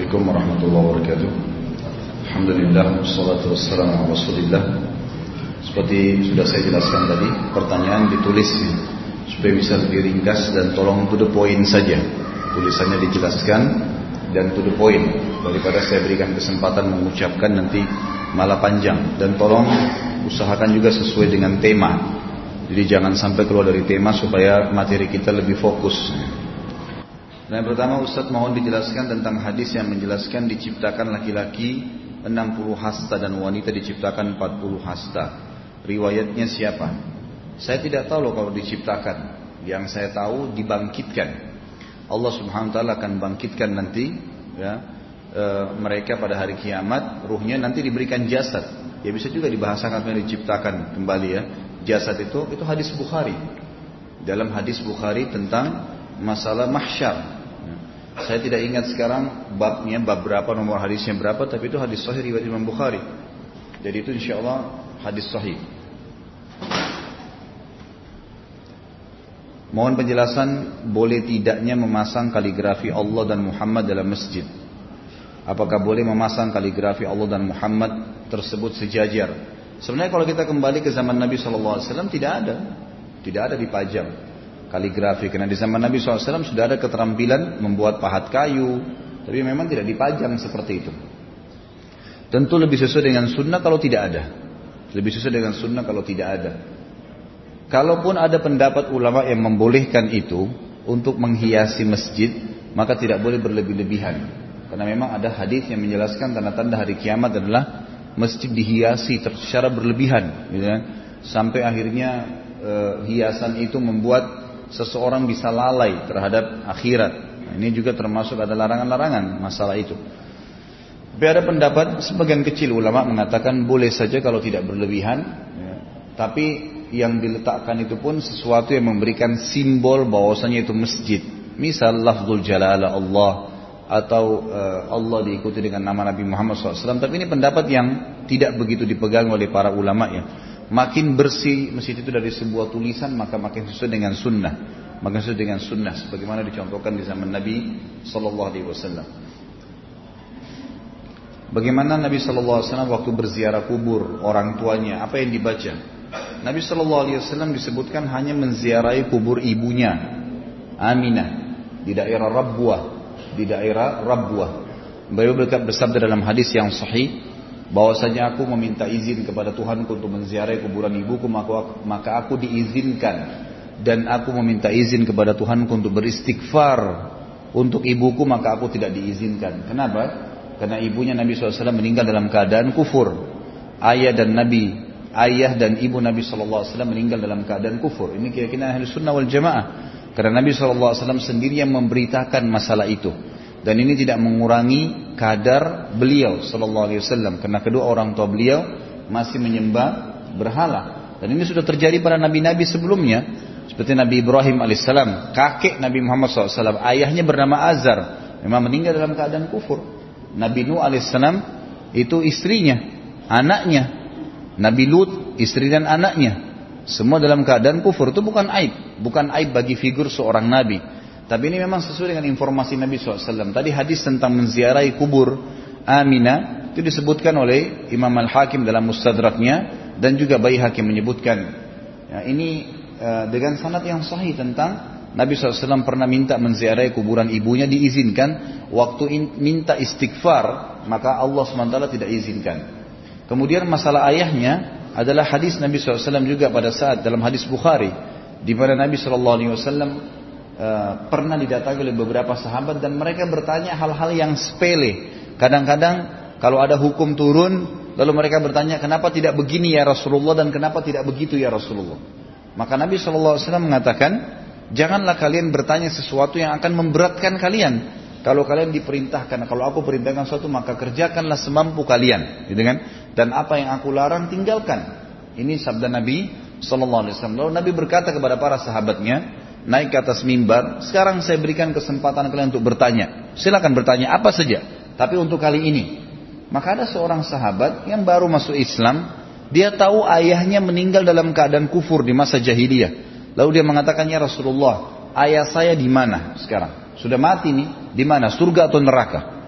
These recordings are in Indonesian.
Assalamualaikum warahmatullahi wabarakatuh. Alhamdulillah Wassalatu wassalamu ala Seperti sudah saya jelaskan tadi Pertanyaan ditulis ya, Supaya bisa lebih ringkas dan tolong to the point saja. Tulisannya dijelaskan Dan to the point. Daripada saya berikan kesempatan mengucapkan nanti malah panjang. Dan tolong usahakan juga sesuai dengan tema. Jadi jangan sampai keluar dari tema supaya materi kita lebih fokus Nah, yang pertama Ustaz mohon dijelaskan tentang hadis yang menjelaskan diciptakan laki-laki 60 hasta dan wanita diciptakan 40 hasta. Riwayatnya siapa? Saya tidak tahu loh kalau diciptakan. Yang saya tahu dibangkitkan. Allah Subhanahu wa taala akan bangkitkan nanti ya e, mereka pada hari kiamat, ruhnya nanti diberikan jasad. Ya bisa juga dibahasakan diciptakan kembali ya. Jasad itu itu hadis Bukhari. Dalam hadis Bukhari tentang masalah mahsyar saya tidak ingat sekarang babnya, bab berapa, nomor hadisnya berapa, tapi itu hadis sahih riwayat Imam Bukhari. Jadi itu insya Allah hadis sahih. Mohon penjelasan boleh tidaknya memasang kaligrafi Allah dan Muhammad dalam masjid. Apakah boleh memasang kaligrafi Allah dan Muhammad tersebut sejajar? Sebenarnya kalau kita kembali ke zaman Nabi SAW tidak ada. Tidak ada dipajang kaligrafi. Karena di zaman Nabi SAW sudah ada keterampilan membuat pahat kayu. Tapi memang tidak dipajang seperti itu. Tentu lebih sesuai dengan sunnah kalau tidak ada. Lebih sesuai dengan sunnah kalau tidak ada. Kalaupun ada pendapat ulama yang membolehkan itu untuk menghiasi masjid, maka tidak boleh berlebih-lebihan. Karena memang ada hadis yang menjelaskan tanda-tanda hari kiamat adalah masjid dihiasi secara berlebihan, gitu kan? sampai akhirnya e, hiasan itu membuat seseorang bisa lalai terhadap akhirat. Nah, ini juga termasuk ada larangan-larangan masalah itu. Tapi ada pendapat sebagian kecil ulama mengatakan boleh saja kalau tidak berlebihan, ya. tapi yang diletakkan itu pun sesuatu yang memberikan simbol bahwasanya itu masjid. Misal lafzul jalala Allah atau uh, Allah diikuti dengan nama Nabi Muhammad SAW. Tapi ini pendapat yang tidak begitu dipegang oleh para ulama ya. Makin bersih masjid itu dari sebuah tulisan maka makin sesuai dengan sunnah. Makin sesuai dengan sunnah sebagaimana dicontohkan di zaman Nabi Sallallahu Alaihi Wasallam. Bagaimana Nabi Sallallahu Alaihi Wasallam waktu berziarah kubur orang tuanya apa yang dibaca? Nabi Shallallahu Alaihi Wasallam disebutkan hanya menziarahi kubur ibunya Aminah di daerah Rabwah di daerah Rabwah. Beliau bersabda dalam hadis yang sahih bahwasanya aku meminta izin kepada Tuhanku untuk menziarahi kuburan ibuku maka, maka aku diizinkan dan aku meminta izin kepada Tuhanku untuk beristighfar untuk ibuku maka aku tidak diizinkan. Kenapa? Karena ibunya Nabi SAW meninggal dalam keadaan kufur. Ayah dan Nabi ayah dan ibu Nabi SAW meninggal dalam keadaan kufur. Ini keyakinan ahli sunnah wal jamaah. Karena Nabi SAW sendiri yang memberitakan masalah itu. Dan ini tidak mengurangi kadar beliau Sallallahu Alaihi Wasallam. Karena kedua orang tua beliau masih menyembah berhala. Dan ini sudah terjadi pada nabi-nabi sebelumnya. Seperti Nabi Ibrahim alaihissalam, kakek Nabi Muhammad SAW, ayahnya bernama Azar, memang meninggal dalam keadaan kufur. Nabi Nuh alaihissalam itu istrinya, anaknya. Nabi Lut istri dan anaknya. Semua dalam keadaan kufur itu bukan aib, bukan aib bagi figur seorang nabi. Tapi ini memang sesuai dengan informasi Nabi SAW. Tadi hadis tentang menziarahi kubur Aminah itu disebutkan oleh Imam Al-Hakim dalam Mustadraknya dan juga Bayi Hakim menyebutkan. Ya, ini uh, dengan sanad yang sahih tentang Nabi SAW pernah minta menziarahi kuburan ibunya diizinkan. Waktu in, minta istighfar maka Allah SWT tidak izinkan. Kemudian masalah ayahnya adalah hadis Nabi SAW juga pada saat dalam hadis Bukhari di mana Nabi SAW pernah didatangi oleh beberapa sahabat dan mereka bertanya hal-hal yang sepele. Kadang-kadang kalau ada hukum turun, lalu mereka bertanya kenapa tidak begini ya Rasulullah dan kenapa tidak begitu ya Rasulullah. Maka Nabi SAW mengatakan, janganlah kalian bertanya sesuatu yang akan memberatkan kalian. Kalau kalian diperintahkan, kalau aku perintahkan sesuatu maka kerjakanlah semampu kalian, gitu kan? Dan apa yang aku larang tinggalkan. Ini sabda Nabi Sallallahu Alaihi Wasallam. Nabi berkata kepada para sahabatnya, naik ke atas mimbar. Sekarang saya berikan kesempatan kalian untuk bertanya. Silakan bertanya apa saja. Tapi untuk kali ini. Maka ada seorang sahabat yang baru masuk Islam. Dia tahu ayahnya meninggal dalam keadaan kufur di masa jahiliyah. Lalu dia mengatakan, ya Rasulullah, ayah saya di mana sekarang? Sudah mati nih, di mana? Surga atau neraka?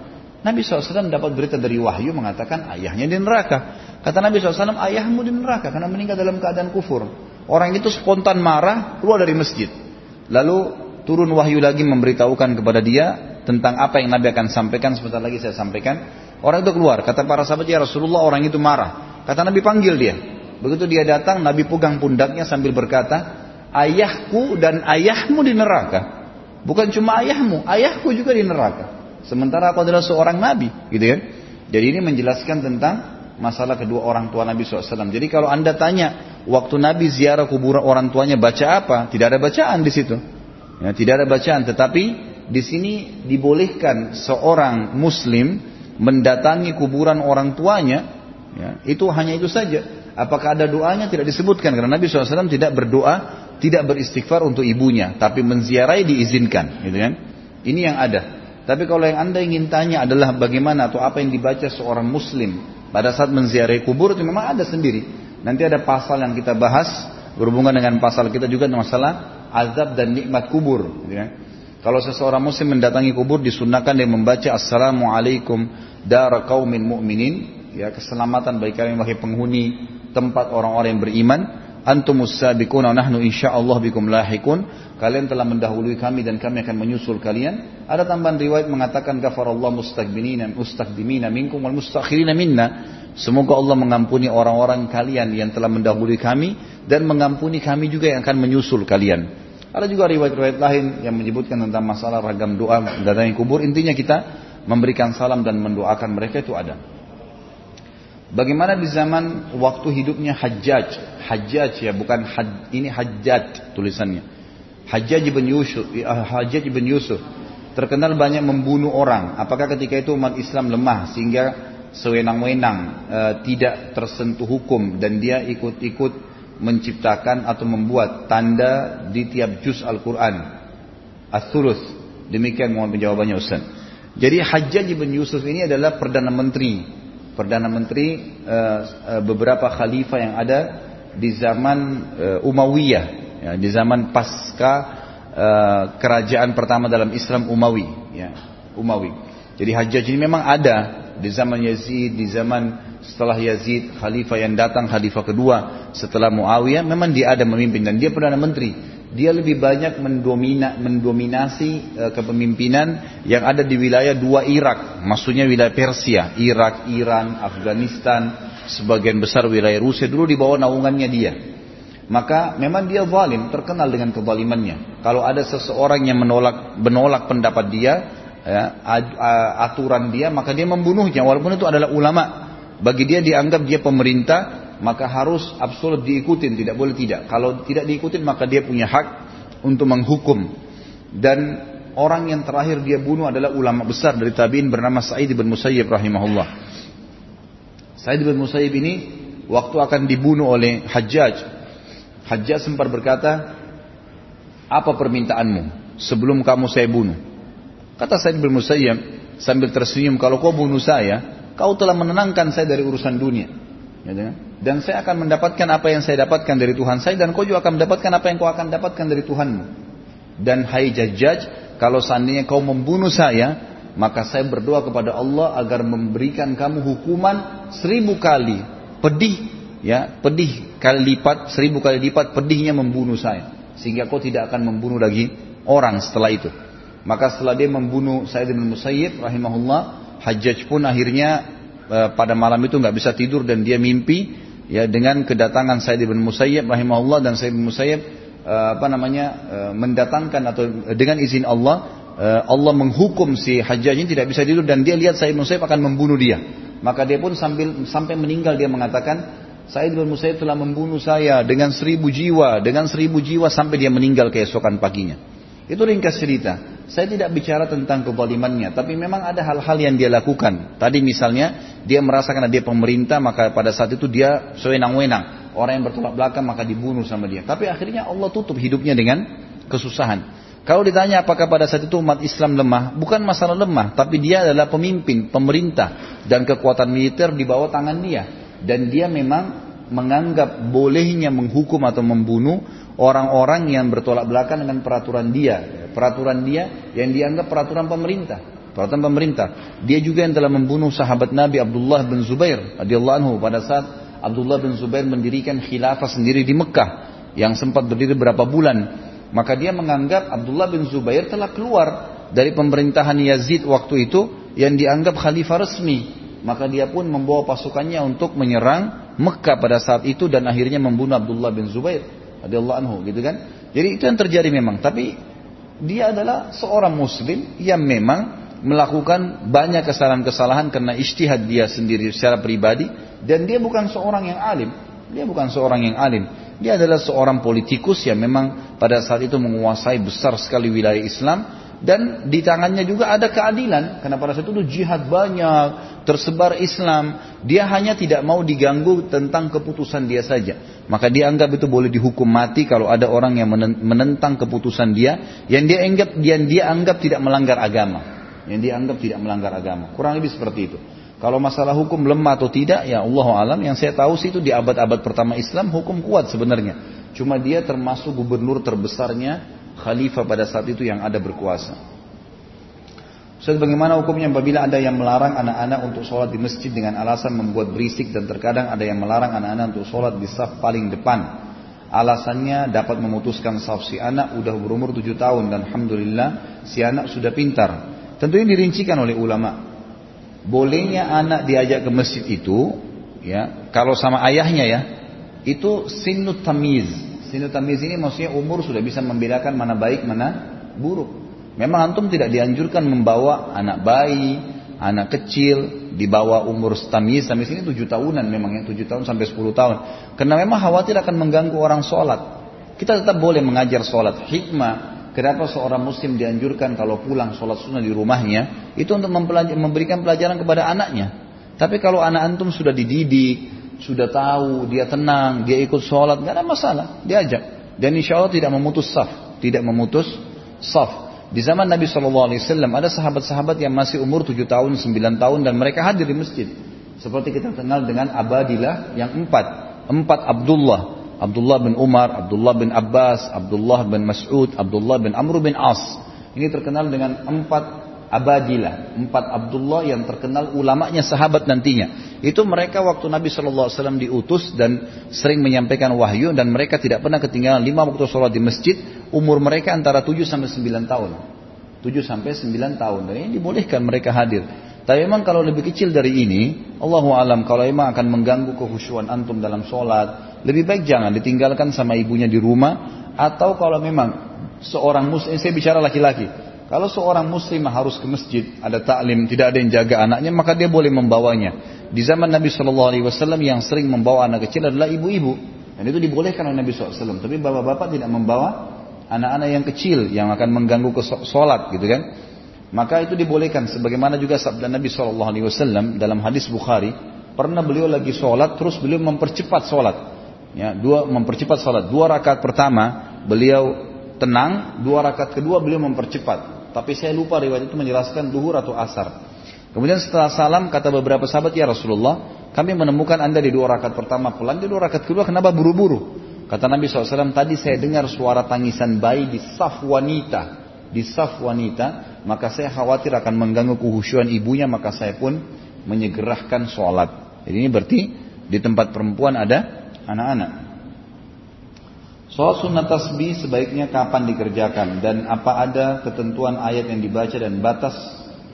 Nabi SAW dapat berita dari wahyu mengatakan ayahnya di neraka. Kata Nabi SAW, ayahmu di neraka karena meninggal dalam keadaan kufur. Orang itu spontan marah, keluar dari masjid. Lalu turun wahyu lagi memberitahukan kepada dia tentang apa yang Nabi akan sampaikan. Sebentar lagi saya sampaikan. Orang itu keluar. Kata para sahabat, ya Rasulullah orang itu marah. Kata Nabi panggil dia. Begitu dia datang, Nabi pegang pundaknya sambil berkata, ayahku dan ayahmu di neraka. Bukan cuma ayahmu, ayahku juga di neraka. Sementara aku adalah seorang nabi, gitu kan? Jadi ini menjelaskan tentang masalah kedua orang tua Nabi SAW. Jadi kalau anda tanya, waktu Nabi ziarah kuburan orang tuanya baca apa? Tidak ada bacaan di situ. Ya, tidak ada bacaan, tetapi di sini dibolehkan seorang Muslim mendatangi kuburan orang tuanya. Ya, itu hanya itu saja. Apakah ada doanya tidak disebutkan karena Nabi SAW tidak berdoa, tidak beristighfar untuk ibunya, tapi menziarahi diizinkan, gitu kan? Ini yang ada. Tapi kalau yang anda ingin tanya adalah bagaimana atau apa yang dibaca seorang muslim pada saat menziarahi kubur itu memang ada sendiri. Nanti ada pasal yang kita bahas berhubungan dengan pasal kita juga masalah azab dan nikmat kubur. Ya. Kalau seseorang muslim mendatangi kubur disunahkan dia membaca Assalamualaikum dara kaumin mu'minin ya keselamatan bagi kalian bagi penghuni tempat orang-orang yang beriman antumus sabiquna nahnu insyaallah bikum lahikun kalian telah mendahului kami dan kami akan menyusul kalian ada tambahan riwayat mengatakan ghafarallahu mustakbinina mustakdimina minkum wal mustakhirina minna semoga Allah mengampuni orang-orang kalian yang telah mendahului kami dan mengampuni kami juga yang akan menyusul kalian ada juga riwayat-riwayat lain yang menyebutkan tentang masalah ragam doa datangi kubur intinya kita memberikan salam dan mendoakan mereka itu ada Bagaimana di zaman waktu hidupnya Hajjaj? Hajjaj ya, bukan had, ini Hajjaj tulisannya. Hajjaj bin Yusuf, ya, Hajjaj bin Yusuf terkenal banyak membunuh orang. Apakah ketika itu umat Islam lemah sehingga sewenang-wenang e, tidak tersentuh hukum dan dia ikut-ikut menciptakan atau membuat tanda di tiap juz Al-Quran. As-Thuluth. Demikian mohon penjawabannya Ustaz. Jadi Hajjaj bin Yusuf ini adalah Perdana Menteri Perdana Menteri uh, uh, beberapa khalifah yang ada di zaman uh, Umayyah, ya, di zaman pasca uh, kerajaan pertama dalam Islam Umawi, ya, Umawi. Jadi Hajjaj ini memang ada di zaman Yazid, di zaman setelah Yazid, khalifah yang datang, khalifah kedua setelah Muawiyah, memang dia ada memimpin dan dia perdana menteri dia lebih banyak mendomina, mendominasi e, kepemimpinan yang ada di wilayah dua Irak, maksudnya wilayah Persia, Irak, Iran, Afghanistan, sebagian besar wilayah Rusia dulu di bawah naungannya dia. Maka memang dia zalim, terkenal dengan kezalimannya. Kalau ada seseorang yang menolak menolak pendapat dia, ya, aturan dia, maka dia membunuhnya walaupun itu adalah ulama. Bagi dia dianggap dia pemerintah, maka harus absolut diikutin, tidak boleh tidak. Kalau tidak diikutin maka dia punya hak untuk menghukum. Dan orang yang terakhir dia bunuh adalah ulama besar dari tabiin bernama Sa'id bin Musayyib rahimahullah. Sa'id bin Musayyib ini waktu akan dibunuh oleh Hajjaj, Hajjaj sempat berkata, apa permintaanmu sebelum kamu saya bunuh? Kata Sa'id bin Musayyib sambil tersenyum, kalau kau bunuh saya, kau telah menenangkan saya dari urusan dunia. Ya, dan saya akan mendapatkan apa yang saya dapatkan dari Tuhan saya dan kau juga akan mendapatkan apa yang kau akan dapatkan dari Tuhanmu. Dan hai Jajjaj, kalau seandainya kau membunuh saya, maka saya berdoa kepada Allah agar memberikan kamu hukuman seribu kali pedih, ya pedih kali lipat, seribu kali lipat pedihnya membunuh saya, sehingga kau tidak akan membunuh lagi orang setelah itu. Maka setelah dia membunuh Sayyid bin Musayyib rahimahullah, Hajjaj pun akhirnya eh, pada malam itu nggak bisa tidur dan dia mimpi ya dengan kedatangan Said bin Musayyib rahimahullah dan Said bin Musayyib uh, apa namanya uh, mendatangkan atau dengan izin Allah Allah menghukum si Hajjaj ini tidak bisa tidur dan dia lihat Said bin Musayyib akan membunuh dia. Maka dia pun sambil sampai meninggal dia mengatakan Said bin Musayyib telah membunuh saya dengan seribu jiwa dengan seribu jiwa sampai dia meninggal keesokan paginya. Itu ringkas cerita saya tidak bicara tentang kezalimannya, tapi memang ada hal-hal yang dia lakukan. Tadi misalnya dia merasa karena dia pemerintah, maka pada saat itu dia sewenang-wenang. Orang yang bertolak belakang maka dibunuh sama dia. Tapi akhirnya Allah tutup hidupnya dengan kesusahan. Kalau ditanya apakah pada saat itu umat Islam lemah, bukan masalah lemah, tapi dia adalah pemimpin, pemerintah, dan kekuatan militer di bawah tangan dia. Dan dia memang menganggap bolehnya menghukum atau membunuh orang-orang yang bertolak belakang dengan peraturan dia. Peraturan dia yang dianggap peraturan pemerintah. peralatan pemerintah. Dia juga yang telah membunuh sahabat Nabi Abdullah bin Zubair radhiyallahu anhu pada saat Abdullah bin Zubair mendirikan khilafah sendiri di Mekah yang sempat berdiri berapa bulan. Maka dia menganggap Abdullah bin Zubair telah keluar dari pemerintahan Yazid waktu itu yang dianggap khalifah resmi. Maka dia pun membawa pasukannya untuk menyerang Mekah pada saat itu dan akhirnya membunuh Abdullah bin Zubair radhiyallahu anhu gitu kan. Jadi itu yang terjadi memang, tapi dia adalah seorang muslim yang memang melakukan banyak kesalahan-kesalahan karena istihad dia sendiri secara pribadi dan dia bukan seorang yang alim. Dia bukan seorang yang alim. Dia adalah seorang politikus yang memang pada saat itu menguasai besar sekali wilayah Islam dan di tangannya juga ada keadilan karena pada saat itu jihad banyak tersebar Islam dia hanya tidak mau diganggu tentang keputusan dia saja. Maka dia anggap itu boleh dihukum mati kalau ada orang yang menentang keputusan dia yang dia anggap yang dia anggap tidak melanggar agama. Yang dia anggap tidak melanggar agama. Kurang lebih seperti itu. Kalau masalah hukum lemah atau tidak ya Allah alam yang saya tahu sih itu di abad-abad pertama Islam hukum kuat sebenarnya. Cuma dia termasuk gubernur terbesarnya khalifah pada saat itu yang ada berkuasa. Ustaz bagaimana hukumnya apabila ada yang melarang anak-anak untuk sholat di masjid dengan alasan membuat berisik dan terkadang ada yang melarang anak-anak untuk sholat di saf paling depan. Alasannya dapat memutuskan saf si anak udah berumur 7 tahun dan Alhamdulillah si anak sudah pintar. Tentunya dirincikan oleh ulama. Bolehnya anak diajak ke masjid itu ya kalau sama ayahnya ya itu sinut tamiz Sinu tamiz ini maksudnya umur sudah bisa membedakan mana baik mana buruk. Memang antum tidak dianjurkan membawa anak bayi, anak kecil di bawah umur tamiz. Tamiz ini tujuh tahunan memang ya tujuh tahun sampai sepuluh tahun. Karena memang khawatir akan mengganggu orang sholat. Kita tetap boleh mengajar sholat. Hikmah Kenapa seorang muslim dianjurkan kalau pulang sholat sunnah di rumahnya itu untuk memberikan pelajaran kepada anaknya. Tapi kalau anak antum sudah dididik, sudah tahu, dia tenang, dia ikut sholat, nggak ada masalah, diajak. Dan insya Allah tidak memutus saf, tidak memutus saf. Di zaman Nabi SAW ada sahabat-sahabat yang masih umur 7 tahun, 9 tahun dan mereka hadir di masjid. Seperti kita kenal dengan Abadilah yang empat. Empat Abdullah. Abdullah bin Umar, Abdullah bin Abbas, Abdullah bin Mas'ud, Abdullah bin Amr bin As. Ini terkenal dengan empat Abadilah, empat Abdullah yang terkenal ulamanya sahabat nantinya. Itu mereka waktu Nabi SAW diutus dan sering menyampaikan wahyu dan mereka tidak pernah ketinggalan lima waktu sholat di masjid. Umur mereka antara 7 sampai 9 tahun. 7 sampai 9 tahun. Dan ini dibolehkan mereka hadir. Tapi memang kalau lebih kecil dari ini, Allahu alam kalau memang akan mengganggu kehusuan antum dalam sholat, lebih baik jangan ditinggalkan sama ibunya di rumah atau kalau memang seorang muslim, saya bicara laki-laki, kalau seorang muslim harus ke masjid, ada taklim, tidak ada yang jaga anaknya, maka dia boleh membawanya. Di zaman Nabi Shallallahu Alaihi Wasallam yang sering membawa anak kecil adalah ibu-ibu, dan itu dibolehkan oleh Nabi SAW. Tapi bapak-bapak tidak membawa anak-anak yang kecil yang akan mengganggu ke sholat, gitu kan? Maka itu dibolehkan. Sebagaimana juga sabda Nabi Shallallahu Alaihi Wasallam dalam hadis Bukhari, pernah beliau lagi sholat, terus beliau mempercepat sholat. Ya, dua mempercepat sholat. Dua rakaat pertama beliau tenang, dua rakaat kedua beliau mempercepat. Tapi saya lupa riwayat itu menjelaskan duhur atau asar. Kemudian setelah salam kata beberapa sahabat ya Rasulullah, kami menemukan anda di dua rakaat pertama pelan, di dua rakaat kedua kenapa buru-buru? Kata Nabi SAW, tadi saya dengar suara tangisan bayi di saf wanita. Di saf wanita, maka saya khawatir akan mengganggu kehusuan ibunya, maka saya pun menyegerahkan sholat. Jadi ini berarti di tempat perempuan ada anak-anak. Soal sunnah tasbih sebaiknya kapan dikerjakan dan apa ada ketentuan ayat yang dibaca dan batas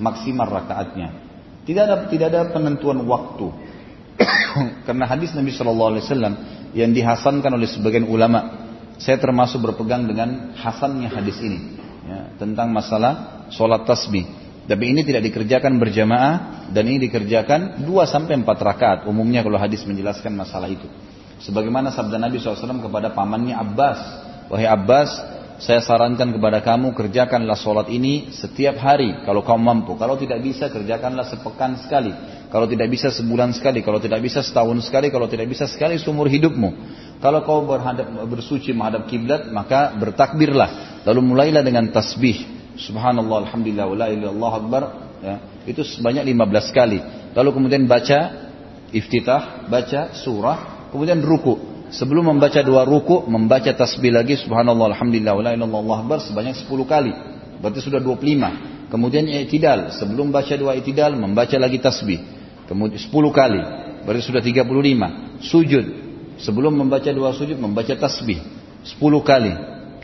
maksimal rakaatnya. Tidak ada tidak ada penentuan waktu. Karena hadis Nabi Shallallahu Alaihi Wasallam yang dihasankan oleh sebagian ulama, saya termasuk berpegang dengan hasannya hadis ini ya, tentang masalah sholat tasbih. Tapi ini tidak dikerjakan berjamaah dan ini dikerjakan 2 sampai 4 rakaat. Umumnya kalau hadis menjelaskan masalah itu. Sebagaimana sabda Nabi SAW kepada pamannya Abbas. Wahai Abbas, saya sarankan kepada kamu kerjakanlah sholat ini setiap hari kalau kamu mampu. Kalau tidak bisa kerjakanlah sepekan sekali. Kalau tidak bisa sebulan sekali. Kalau tidak bisa setahun sekali. Kalau tidak bisa sekali seumur hidupmu. Kalau kau berhadap, bersuci menghadap kiblat maka bertakbirlah. Lalu mulailah dengan tasbih. Subhanallah, Alhamdulillah, wa la ilaha akbar. Ya, itu sebanyak 15 kali. Lalu kemudian baca iftitah, baca surah, kemudian ruku. Sebelum membaca dua ruku, membaca tasbih lagi subhanallah alhamdulillah wa la ilaha akbar sebanyak 10 kali. Berarti sudah 25. kemudian i'tidal, sebelum baca dua i'tidal membaca lagi tasbih. Kemudian 10 kali, berarti sudah 35. Sujud, sebelum membaca dua sujud membaca tasbih 10 kali,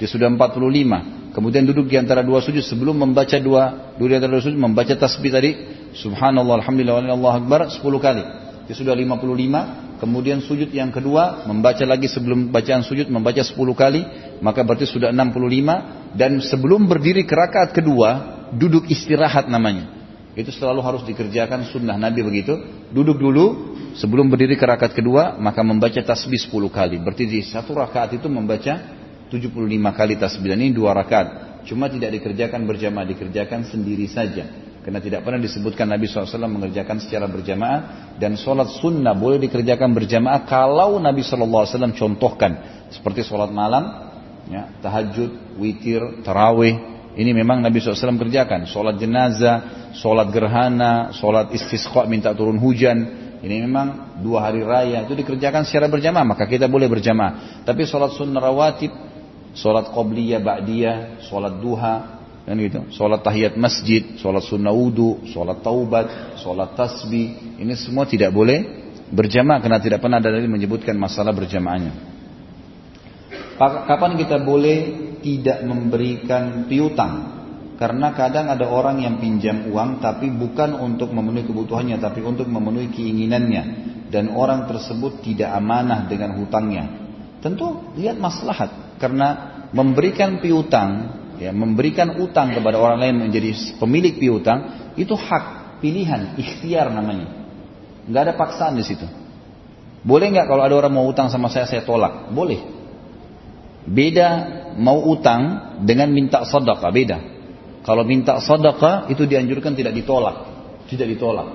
dia sudah 45. Kemudian duduk di antara dua sujud sebelum membaca dua, duduk di antara dua sujud membaca tasbih tadi, subhanallah alhamdulillah Allah akbar 10 kali. Dia sudah 55, kemudian sujud yang kedua membaca lagi sebelum bacaan sujud membaca 10 kali, maka berarti sudah 65 dan sebelum berdiri ke rakaat kedua duduk istirahat namanya. Itu selalu harus dikerjakan sunnah Nabi begitu. Duduk dulu sebelum berdiri ke rakaat kedua maka membaca tasbih 10 kali. Berarti di satu rakaat itu membaca 75 kali tasbih dan ini dua rakaat. Cuma tidak dikerjakan berjamaah, dikerjakan sendiri saja. Karena tidak pernah disebutkan Nabi SAW mengerjakan secara berjamaah dan sholat sunnah boleh dikerjakan berjamaah kalau Nabi SAW contohkan seperti sholat malam, ya, tahajud, witir, tarawih. Ini memang Nabi SAW kerjakan. Sholat jenazah, sholat gerhana, sholat istisqa minta turun hujan. Ini memang dua hari raya itu dikerjakan secara berjamaah maka kita boleh berjamaah. Tapi sholat sunnah rawatib, sholat qobliyah, ba'diyah, sholat duha, kan gitu. Sholat tahiyat masjid sholat sunnah wudhu sholat taubat sholat tasbih ini semua tidak boleh berjamaah karena tidak pernah ada dalil menyebutkan masalah berjamaahnya. Kapan kita boleh tidak memberikan piutang? Karena kadang ada orang yang pinjam uang tapi bukan untuk memenuhi kebutuhannya tapi untuk memenuhi keinginannya. Dan orang tersebut tidak amanah dengan hutangnya. Tentu lihat maslahat. Karena memberikan piutang ya, memberikan utang kepada orang lain menjadi pemilik piutang itu hak pilihan ikhtiar namanya. Nggak ada paksaan di situ. Boleh nggak kalau ada orang mau utang sama saya saya tolak? Boleh. Beda mau utang dengan minta sedekah beda. Kalau minta sedekah itu dianjurkan tidak ditolak. Tidak ditolak.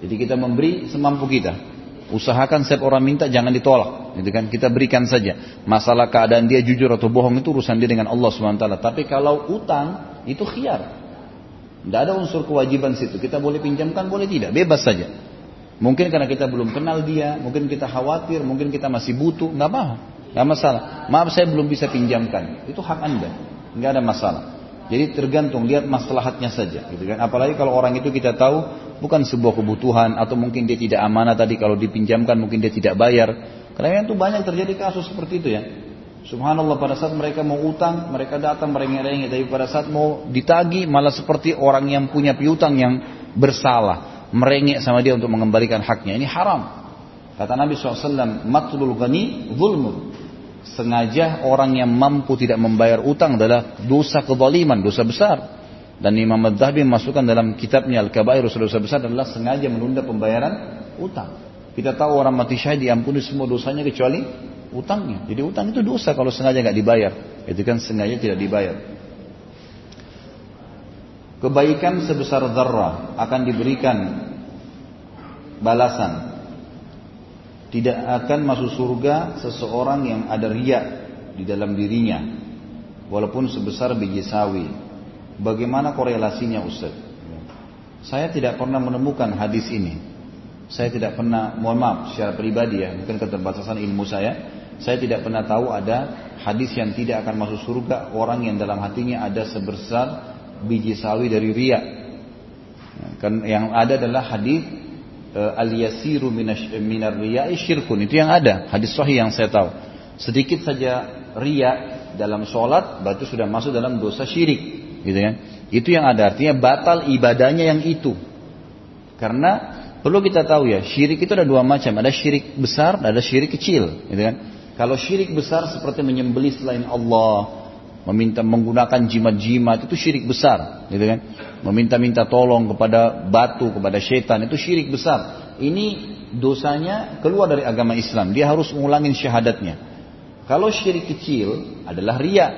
Jadi kita memberi semampu kita Usahakan setiap orang minta jangan ditolak, gitu kan? Kita berikan saja. Masalah keadaan dia jujur atau bohong itu urusan dia dengan Allah SWT. Tapi kalau utang itu khiar. Tidak ada unsur kewajiban situ. Kita boleh pinjamkan, boleh tidak, bebas saja. Mungkin karena kita belum kenal dia, mungkin kita khawatir, mungkin kita masih butuh, nggak apa, nggak masalah. Maaf saya belum bisa pinjamkan, itu hak anda, nggak ada masalah. Jadi tergantung lihat maslahatnya saja, gitu kan. Apalagi kalau orang itu kita tahu bukan sebuah kebutuhan atau mungkin dia tidak amanah tadi kalau dipinjamkan mungkin dia tidak bayar. Karena itu banyak terjadi kasus seperti itu ya. Subhanallah pada saat mereka mau utang, mereka datang merengek-rengek, tapi pada saat mau ditagi malah seperti orang yang punya piutang yang bersalah, merengek sama dia untuk mengembalikan haknya. Ini haram. Kata Nabi SAW, matlul ghani zulmun sengaja orang yang mampu tidak membayar utang adalah dosa kezaliman, dosa besar. Dan Imam Ad-Dhabi memasukkan dalam kitabnya Al-Kabair dosa besar adalah sengaja menunda pembayaran utang. Kita tahu orang mati syahid diampuni semua dosanya kecuali utangnya. Jadi utang itu dosa kalau sengaja nggak dibayar. Itu kan sengaja tidak dibayar. Kebaikan sebesar zarrah akan diberikan balasan tidak akan masuk surga seseorang yang ada riak di dalam dirinya walaupun sebesar biji sawi. Bagaimana korelasinya Ustaz? Saya tidak pernah menemukan hadis ini. Saya tidak pernah, mohon maaf secara pribadi ya, mungkin keterbatasan ilmu saya, saya tidak pernah tahu ada hadis yang tidak akan masuk surga orang yang dalam hatinya ada sebesar biji sawi dari riak. Kan yang ada adalah hadis al yasiru minar riya'i syirkun. Itu yang ada. Hadis sahih yang saya tahu. Sedikit saja ria dalam sholat berarti sudah masuk dalam dosa syirik. Gitu kan? Itu yang ada. Artinya batal ibadahnya yang itu. Karena perlu kita tahu ya syirik itu ada dua macam. Ada syirik besar ada syirik kecil. Gitu kan? Kalau syirik besar seperti menyembelih selain Allah meminta menggunakan jimat-jimat itu syirik besar, gitu kan? Meminta-minta tolong kepada batu, kepada setan itu syirik besar. Ini dosanya keluar dari agama Islam. Dia harus mengulangin syahadatnya. Kalau syirik kecil adalah ria.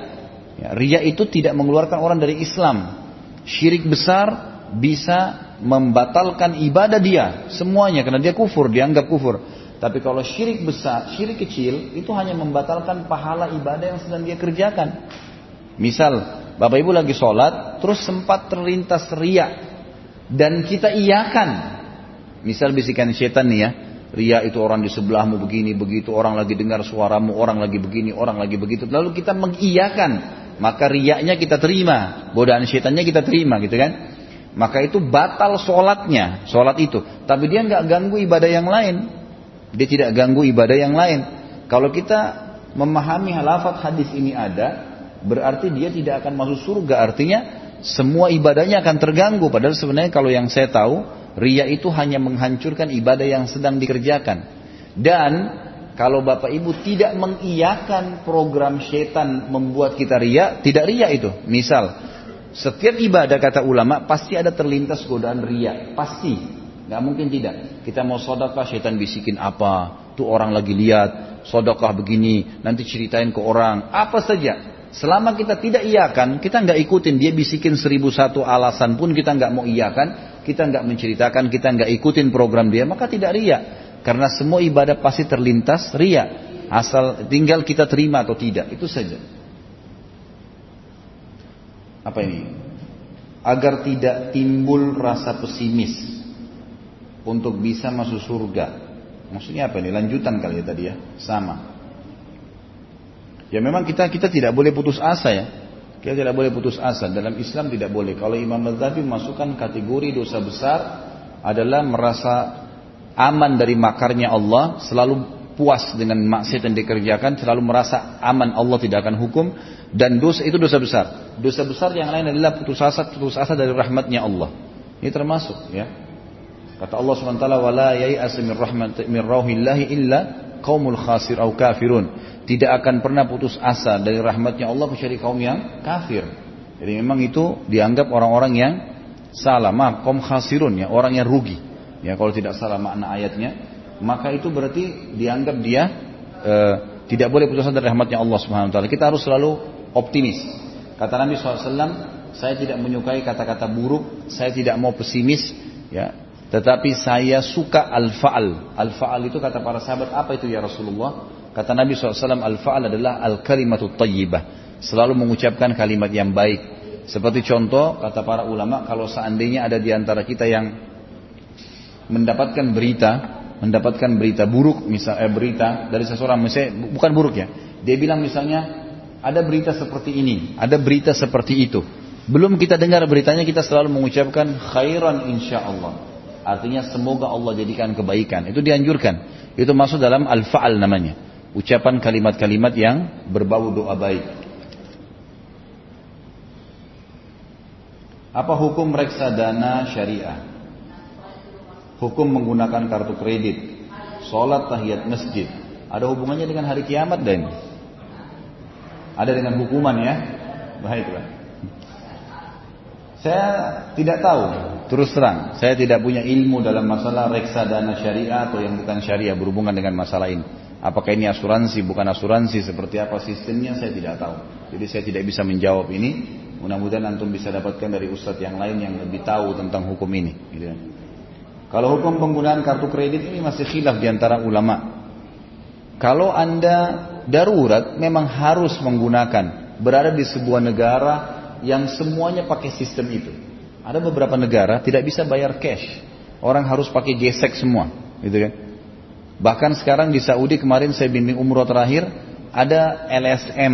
Ya, ria itu tidak mengeluarkan orang dari Islam. Syirik besar bisa membatalkan ibadah dia semuanya karena dia kufur, dianggap kufur. Tapi kalau syirik besar, syirik kecil itu hanya membatalkan pahala ibadah yang sedang dia kerjakan. Misal, Bapak Ibu lagi sholat, terus sempat terlintas riak. Dan kita iyakan. Misal bisikan setan nih ya. Ria itu orang di sebelahmu begini, begitu. Orang lagi dengar suaramu, orang lagi begini, orang lagi begitu. Lalu kita mengiyakan. Maka riaknya kita terima. Godaan setannya kita terima gitu kan. maka itu batal sholatnya, sholat itu. Tapi dia nggak ganggu ibadah yang lain. Dia tidak ganggu ibadah yang lain. Kalau kita memahami halafat hadis ini ada, berarti dia tidak akan masuk surga. Artinya semua ibadahnya akan terganggu. Padahal sebenarnya kalau yang saya tahu, ria itu hanya menghancurkan ibadah yang sedang dikerjakan. Dan kalau bapak ibu tidak mengiyakan program setan membuat kita ria, tidak ria itu. Misal, setiap ibadah kata ulama pasti ada terlintas godaan ria, pasti. Gak mungkin tidak. Kita mau sodokah, syaitan bisikin apa? Tuh orang lagi lihat, sodokah begini, nanti ceritain ke orang, apa saja. Selama kita tidak iakan, kita nggak ikutin. Dia bisikin seribu satu alasan pun kita nggak mau iakan, kita nggak menceritakan, kita nggak ikutin program dia, maka tidak ria. Karena semua ibadah pasti terlintas ria. Asal tinggal kita terima atau tidak, itu saja apa ini? Agar tidak timbul rasa pesimis untuk bisa masuk surga. Maksudnya apa ini? Lanjutan kali ya tadi ya, sama. Ya memang kita kita tidak boleh putus asa ya. Kita tidak boleh putus asa. Dalam Islam tidak boleh. Kalau Imam Madzhabi masukkan kategori dosa besar adalah merasa aman dari makarnya Allah, selalu puas dengan maksiat yang dikerjakan, selalu merasa aman Allah tidak akan hukum dan dosa itu dosa besar. Dosa besar yang lain adalah putus asa, putus asa dari rahmatnya Allah. Ini termasuk ya. Kata Allah SWT, "Wala yai'as min rahmat min rauhillahi illa qaumul khasir au kafirun." Tidak akan pernah putus asa dari rahmatnya Allah kecuali kaum yang kafir. Jadi memang itu dianggap orang-orang yang salah, maaf, kaum khasirun ya, orang yang rugi. Ya kalau tidak salah makna ayatnya, maka itu berarti dianggap dia e, tidak boleh putus asa dari rahmatnya Allah Subhanahu wa taala. Kita harus selalu optimis. Kata Nabi SAW, saya tidak menyukai kata-kata buruk, saya tidak mau pesimis, ya. Tetapi saya suka al-fa'al. Al-fa'al itu kata para sahabat, apa itu ya Rasulullah? Kata Nabi SAW, al-fa'al adalah al-kalimatut tayyibah. Selalu mengucapkan kalimat yang baik. Seperti contoh, kata para ulama, kalau seandainya ada di antara kita yang mendapatkan berita mendapatkan berita buruk misal eh, berita dari seseorang misalnya bukan buruk ya dia bilang misalnya ada berita seperti ini ada berita seperti itu belum kita dengar beritanya kita selalu mengucapkan khairan insya Allah artinya semoga Allah jadikan kebaikan. Itu dianjurkan. Itu masuk dalam al-faal namanya. Ucapan kalimat-kalimat yang berbau doa baik. Apa hukum reksadana syariah? Hukum menggunakan kartu kredit, sholat tahiyat masjid, ada hubungannya dengan hari kiamat dan ada dengan hukuman ya. Baiklah. Saya tidak tahu, terus terang, saya tidak punya ilmu dalam masalah reksadana syariah atau yang bukan syariah berhubungan dengan masalah ini. Apakah ini asuransi, bukan asuransi, seperti apa sistemnya, saya tidak tahu. Jadi saya tidak bisa menjawab ini. Mudah-mudahan antum bisa dapatkan dari ustadz yang lain yang lebih tahu tentang hukum ini. Gitu. Kalau hukum penggunaan kartu kredit ini masih khilaf di antara ulama. Kalau Anda darurat memang harus menggunakan berada di sebuah negara yang semuanya pakai sistem itu. Ada beberapa negara tidak bisa bayar cash. Orang harus pakai gesek semua, gitu kan? Bahkan sekarang di Saudi kemarin saya bimbing umroh terakhir ada LSM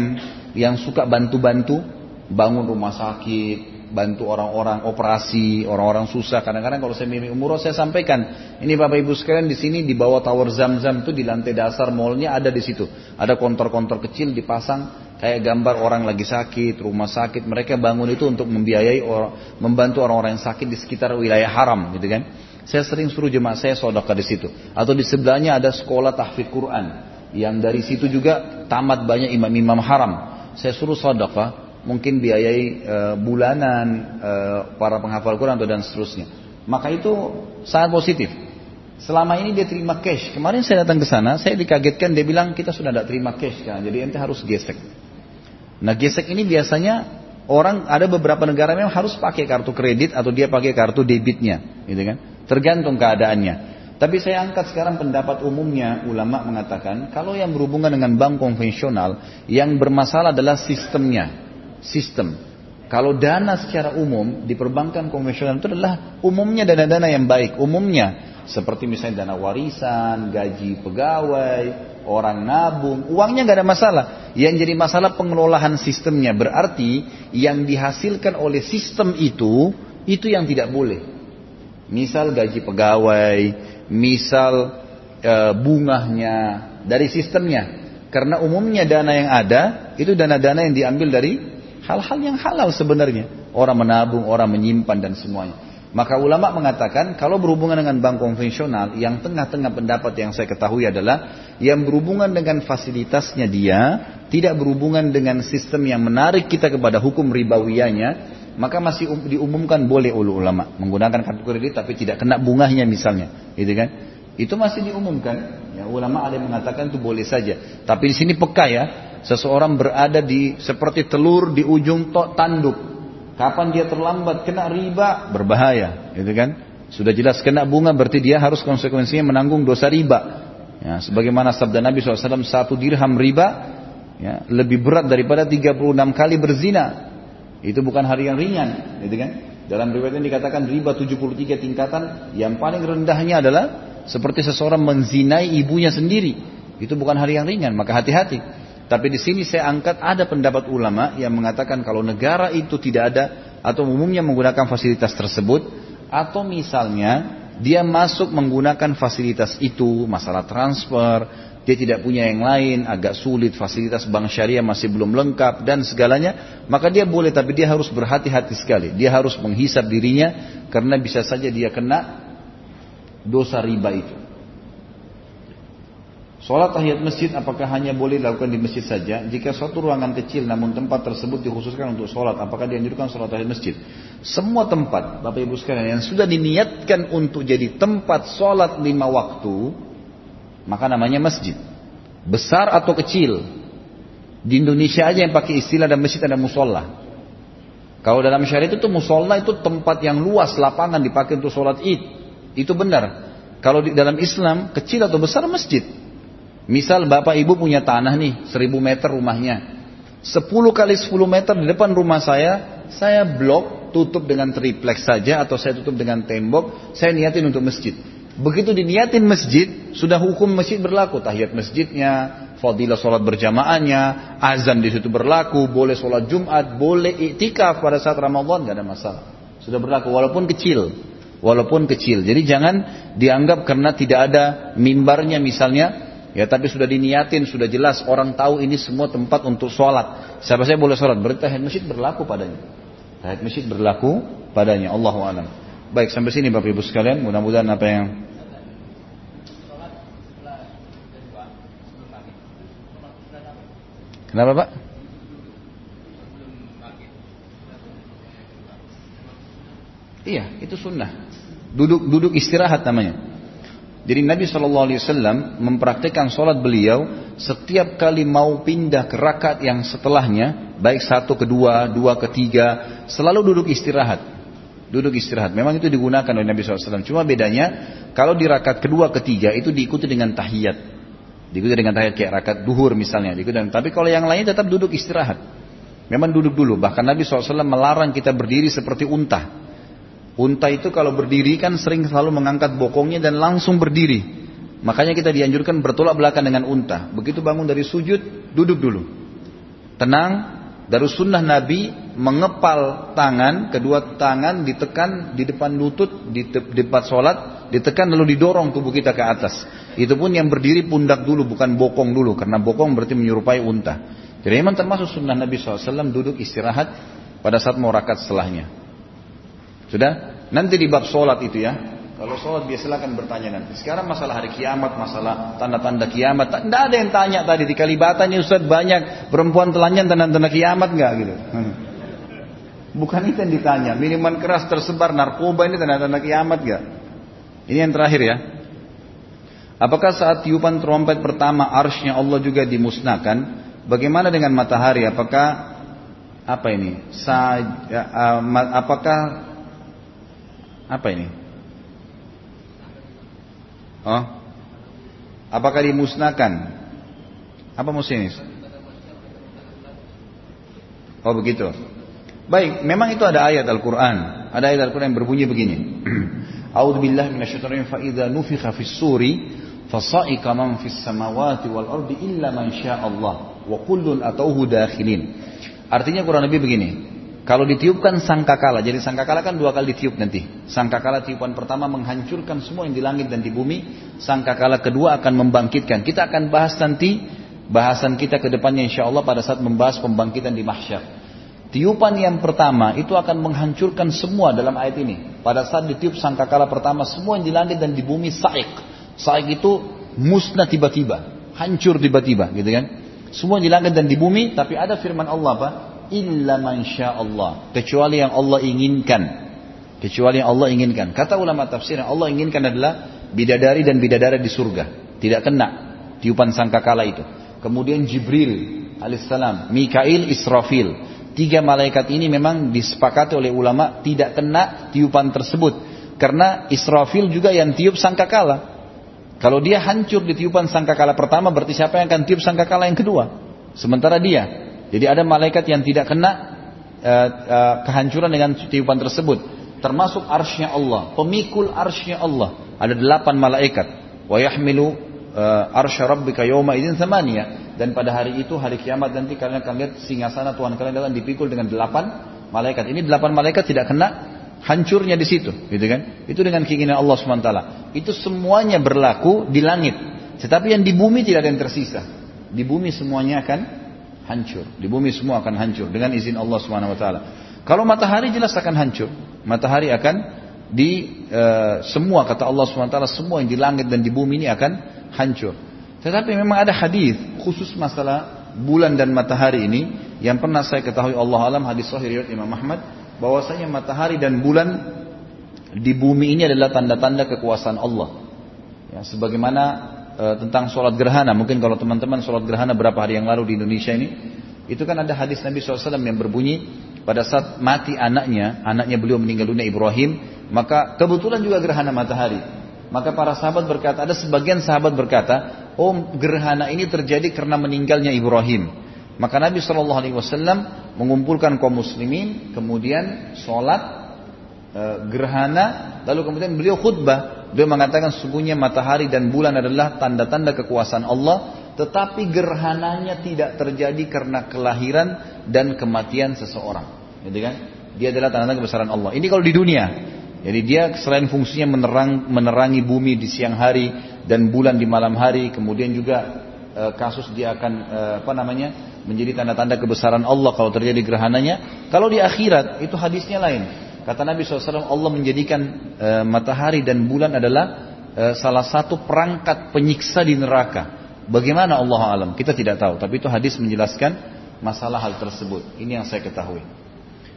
yang suka bantu-bantu bangun rumah sakit, bantu orang-orang operasi, orang-orang susah. Kadang-kadang kalau saya mimpi umroh saya sampaikan, ini Bapak Ibu sekalian di sini di bawah tower Zam-Zam itu di lantai dasar mallnya ada di situ. Ada kontor-kontor kecil dipasang kayak gambar orang lagi sakit, rumah sakit. Mereka bangun itu untuk membiayai orang, membantu orang-orang yang sakit di sekitar wilayah haram, gitu kan. Saya sering suruh jemaah saya sodaka di situ. Atau di sebelahnya ada sekolah tahfidz Quran. Yang dari situ juga tamat banyak imam-imam haram. Saya suruh sodaka mungkin biayai e, bulanan e, para penghafal Quran atau dan seterusnya. Maka itu sangat positif. Selama ini dia terima cash. Kemarin saya datang ke sana, saya dikagetkan dia bilang kita sudah tidak terima cash kan, jadi ente harus gesek. Nah gesek ini biasanya orang ada beberapa negara memang harus pakai kartu kredit atau dia pakai kartu debitnya, gitu kan? Tergantung keadaannya. Tapi saya angkat sekarang pendapat umumnya ulama mengatakan kalau yang berhubungan dengan bank konvensional yang bermasalah adalah sistemnya sistem. Kalau dana secara umum di perbankan konvensional itu adalah umumnya dana-dana yang baik. Umumnya seperti misalnya dana warisan, gaji pegawai, orang nabung, uangnya nggak ada masalah. Yang jadi masalah pengelolaan sistemnya berarti yang dihasilkan oleh sistem itu Itu yang tidak boleh. Misal gaji pegawai, misal e, bungahnya, dari sistemnya. Karena umumnya dana yang ada, itu dana-dana yang diambil dari hal-hal yang halal sebenarnya. Orang menabung, orang menyimpan dan semuanya. Maka ulama mengatakan kalau berhubungan dengan bank konvensional yang tengah-tengah pendapat yang saya ketahui adalah yang berhubungan dengan fasilitasnya dia tidak berhubungan dengan sistem yang menarik kita kepada hukum ribawiyanya maka masih um, diumumkan boleh oleh ulama. Menggunakan kartu kredit tapi tidak kena bunganya misalnya gitu kan? Itu masih diumumkan. Ya ulama ada yang mengatakan itu boleh saja. Tapi di sini peka ya seseorang berada di seperti telur di ujung tok tanduk Kapan dia terlambat kena riba berbahaya, gitu kan? Sudah jelas kena bunga berarti dia harus konsekuensinya menanggung dosa riba. Ya, sebagaimana sabda Nabi SAW satu dirham riba ya, lebih berat daripada 36 kali berzina. Itu bukan hari yang ringan, gitu kan? Dalam riwayat ini dikatakan riba 73 tingkatan, yang paling rendahnya adalah seperti seseorang menzinai ibunya sendiri. Itu bukan hari yang ringan, maka hati-hati. Tapi di sini saya angkat ada pendapat ulama yang mengatakan kalau negara itu tidak ada atau umumnya menggunakan fasilitas tersebut atau misalnya dia masuk menggunakan fasilitas itu, masalah transfer, dia tidak punya yang lain, agak sulit, fasilitas bank syariah masih belum lengkap dan segalanya, maka dia boleh tapi dia harus berhati-hati sekali. Dia harus menghisap dirinya karena bisa saja dia kena dosa riba itu. Sholat tahiyat masjid apakah hanya boleh dilakukan di masjid saja? Jika suatu ruangan kecil namun tempat tersebut dikhususkan untuk sholat, apakah dianjurkan sholat tahiyat masjid? Semua tempat, Bapak Ibu sekalian, yang sudah diniatkan untuk jadi tempat sholat lima waktu, maka namanya masjid. Besar atau kecil. Di Indonesia aja yang pakai istilah dan masjid ada musola. Kalau dalam syariat itu musola itu tempat yang luas, lapangan dipakai untuk sholat id. Itu benar. Kalau di dalam Islam, kecil atau besar masjid. Misal bapak ibu punya tanah nih, seribu meter rumahnya. sepuluh kali sepuluh meter di depan rumah saya, saya blok, tutup dengan triplex saja atau saya tutup dengan tembok, saya niatin untuk masjid. Begitu diniatin masjid, sudah hukum masjid berlaku. Tahiyat masjidnya, fadilah sholat berjamaahnya, azan di situ berlaku, boleh sholat Jumat, boleh iktikaf pada saat Ramadan, gak ada masalah. Sudah berlaku, walaupun kecil. Walaupun kecil. Jadi jangan dianggap karena tidak ada mimbarnya misalnya, Ya tapi sudah diniatin, sudah jelas orang tahu ini semua tempat untuk sholat. Siapa saya boleh sholat? Berarti tahiyat masjid berlaku padanya. Tahiyat masjid berlaku padanya. Allahu a'lam. Baik sampai sini Bapak Ibu sekalian. Mudah-mudahan apa yang Kenapa Pak? Iya, itu sunnah. Duduk duduk istirahat namanya. Jadi Nabi Shallallahu Alaihi Wasallam mempraktikkan sholat beliau setiap kali mau pindah ke rakaat yang setelahnya, baik satu kedua, dua ketiga, selalu duduk istirahat. Duduk istirahat. Memang itu digunakan oleh Nabi SAW. Cuma bedanya kalau di rakaat kedua ketiga itu diikuti dengan tahiyat. Diikuti dengan tahiyat kayak rakaat duhur misalnya. Diikuti dengan, tapi kalau yang lain tetap duduk istirahat. Memang duduk dulu. Bahkan Nabi SAW melarang kita berdiri seperti unta. Unta itu kalau berdiri kan sering selalu mengangkat bokongnya dan langsung berdiri. Makanya kita dianjurkan bertolak belakang dengan unta. Begitu bangun dari sujud, duduk dulu. Tenang, dari sunnah Nabi mengepal tangan, kedua tangan ditekan di depan lutut, di depan sholat, ditekan lalu didorong tubuh kita ke atas. Itu pun yang berdiri pundak dulu, bukan bokong dulu, karena bokong berarti menyerupai unta. Jadi memang termasuk sunnah Nabi SAW duduk istirahat pada saat mau rakat setelahnya. Sudah? Nanti di bab sholat itu ya. Kalau sholat biasa silakan bertanya nanti. Sekarang masalah hari kiamat, masalah tanda-tanda kiamat. Tidak ada yang tanya tadi di Kalibata ini Ustaz banyak perempuan telanjang tanda-tanda kiamat nggak gitu. Hmm. Bukan itu yang ditanya. Minuman keras tersebar narkoba ini tanda-tanda kiamat nggak? Ini yang terakhir ya. Apakah saat tiupan trompet pertama arsnya Allah juga dimusnahkan? Bagaimana dengan matahari? Apakah apa ini? Sa, ya, uh, apakah apa ini? Oh? Apakah dimusnahkan? Apa musinis? Oh begitu. Baik, memang itu ada ayat Al-Quran. Ada ayat Al-Quran yang berbunyi begini. A'udhu billahi minasyaitonir fa idza nufikha fis suri fasaika man fis samawati wal ardi illa man Allah wa kullun atauhu dakhilin. Artinya kurang lebih begini. Kalau ditiupkan sangkakala, jadi sangkakala kan dua kali ditiup nanti. Sangkakala tiupan pertama menghancurkan semua yang di langit dan di bumi. Sangkakala kedua akan membangkitkan. Kita akan bahas nanti bahasan kita ke depannya insya Allah pada saat membahas pembangkitan di mahsyar. Tiupan yang pertama itu akan menghancurkan semua dalam ayat ini. Pada saat ditiup sangkakala pertama semua yang di langit dan di bumi saik. Saik itu musnah tiba-tiba, hancur tiba-tiba, gitu kan? Semua di langit dan di bumi, tapi ada firman Allah apa? Illa man Allah. Kecuali yang Allah inginkan. Kecuali yang Allah inginkan. Kata ulama tafsir yang Allah inginkan adalah bidadari dan bidadara di surga. Tidak kena tiupan sangkakala itu. Kemudian Jibril alaihissalam Mikail Israfil. Tiga malaikat ini memang disepakati oleh ulama tidak kena tiupan tersebut. Karena Israfil juga yang tiup sangkakala. Kalau dia hancur di tiupan sangkakala pertama berarti siapa yang akan tiup sangkakala yang kedua? Sementara dia jadi ada malaikat yang tidak kena uh, uh, kehancuran dengan tiupan tersebut. Termasuk arsnya Allah, pemikul arsnya Allah. Ada delapan malaikat. Wa yahmilu uh, arsya rabbika yawma idin thamaniya. Dan pada hari itu, hari kiamat nanti kalian akan lihat singasana Tuhan kalian akan dipikul dengan delapan malaikat. Ini delapan malaikat tidak kena hancurnya di situ, gitu kan? Itu dengan keinginan Allah swt. Itu semuanya berlaku di langit. Tetapi yang di bumi tidak ada yang tersisa. Di bumi semuanya akan hancur. Di bumi semua akan hancur dengan izin Allah Subhanahu wa taala. Kalau matahari jelas akan hancur. Matahari akan di e, semua kata Allah Subhanahu wa taala semua yang di langit dan di bumi ini akan hancur. Tetapi memang ada hadis khusus masalah bulan dan matahari ini yang pernah saya ketahui Allah alam hadis sahih riwayat Imam Ahmad bahwasanya matahari dan bulan di bumi ini adalah tanda-tanda kekuasaan Allah. Ya, sebagaimana e, tentang sholat gerhana. Mungkin kalau teman-teman sholat gerhana berapa hari yang lalu di Indonesia ini, itu kan ada hadis Nabi SAW yang berbunyi pada saat mati anaknya, anaknya beliau meninggal dunia Ibrahim, maka kebetulan juga gerhana matahari. Maka para sahabat berkata, ada sebagian sahabat berkata, oh gerhana ini terjadi karena meninggalnya Ibrahim. Maka Nabi SAW mengumpulkan kaum muslimin, kemudian sholat e, gerhana, lalu kemudian beliau khutbah. Dia mengatakan sungguhnya matahari dan bulan adalah tanda-tanda kekuasaan Allah, tetapi gerhananya tidak terjadi karena kelahiran dan kematian seseorang. Gitu kan? Dia adalah tanda-tanda kebesaran Allah. Ini kalau di dunia. Jadi dia selain fungsinya menerang, menerangi bumi di siang hari dan bulan di malam hari, kemudian juga e, kasus dia akan e, apa namanya menjadi tanda-tanda kebesaran Allah kalau terjadi gerhananya. Kalau di akhirat itu hadisnya lain. Kata Nabi SAW, Allah menjadikan e, matahari dan bulan adalah e, salah satu perangkat penyiksa di neraka. Bagaimana Allah alam? Kita tidak tahu. Tapi itu hadis menjelaskan masalah hal tersebut. Ini yang saya ketahui.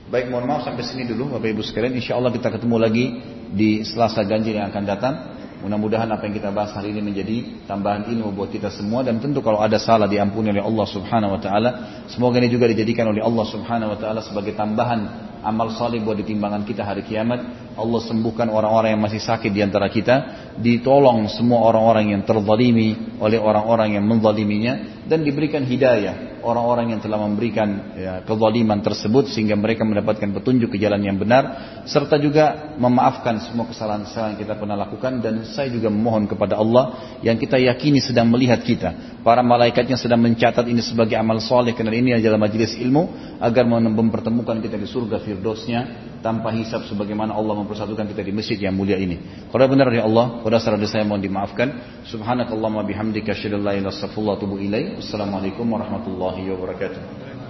Baik, mohon maaf sampai sini dulu Bapak Ibu sekalian. Insya Allah kita ketemu lagi di Selasa Ganjil yang akan datang. Mudah-mudahan apa yang kita bahas hari ini menjadi tambahan ilmu buat kita semua dan tentu kalau ada salah diampuni oleh Allah Subhanahu wa taala. Semoga ini juga dijadikan oleh Allah Subhanahu wa taala sebagai tambahan amal saleh buat ditimbangan kita hari kiamat. Allah sembuhkan orang-orang yang masih sakit di antara kita, ditolong semua orang-orang yang terzalimi oleh orang-orang yang menzaliminya. Dan diberikan hidayah orang-orang yang telah memberikan ya, kezaliman tersebut sehingga mereka mendapatkan petunjuk ke jalan yang benar. Serta juga memaafkan semua kesalahan-kesalahan yang kita pernah lakukan. Dan saya juga memohon kepada Allah yang kita yakini sedang melihat kita. Para malaikatnya sedang mencatat ini sebagai amal soleh karena ini adalah majelis ilmu agar mempertemukan kita di surga firdausnya tanpa hisab sebagaimana Allah mempersatukan kita di masjid yang mulia ini. Kalau benar ya Allah, pada saat saya mohon dimaafkan. Subhanakallahumma bihamdika asyhadu an la ilaha illa anta astaghfiruka wa atubu ilaik. Wassalamualaikum warahmatullahi wabarakatuh.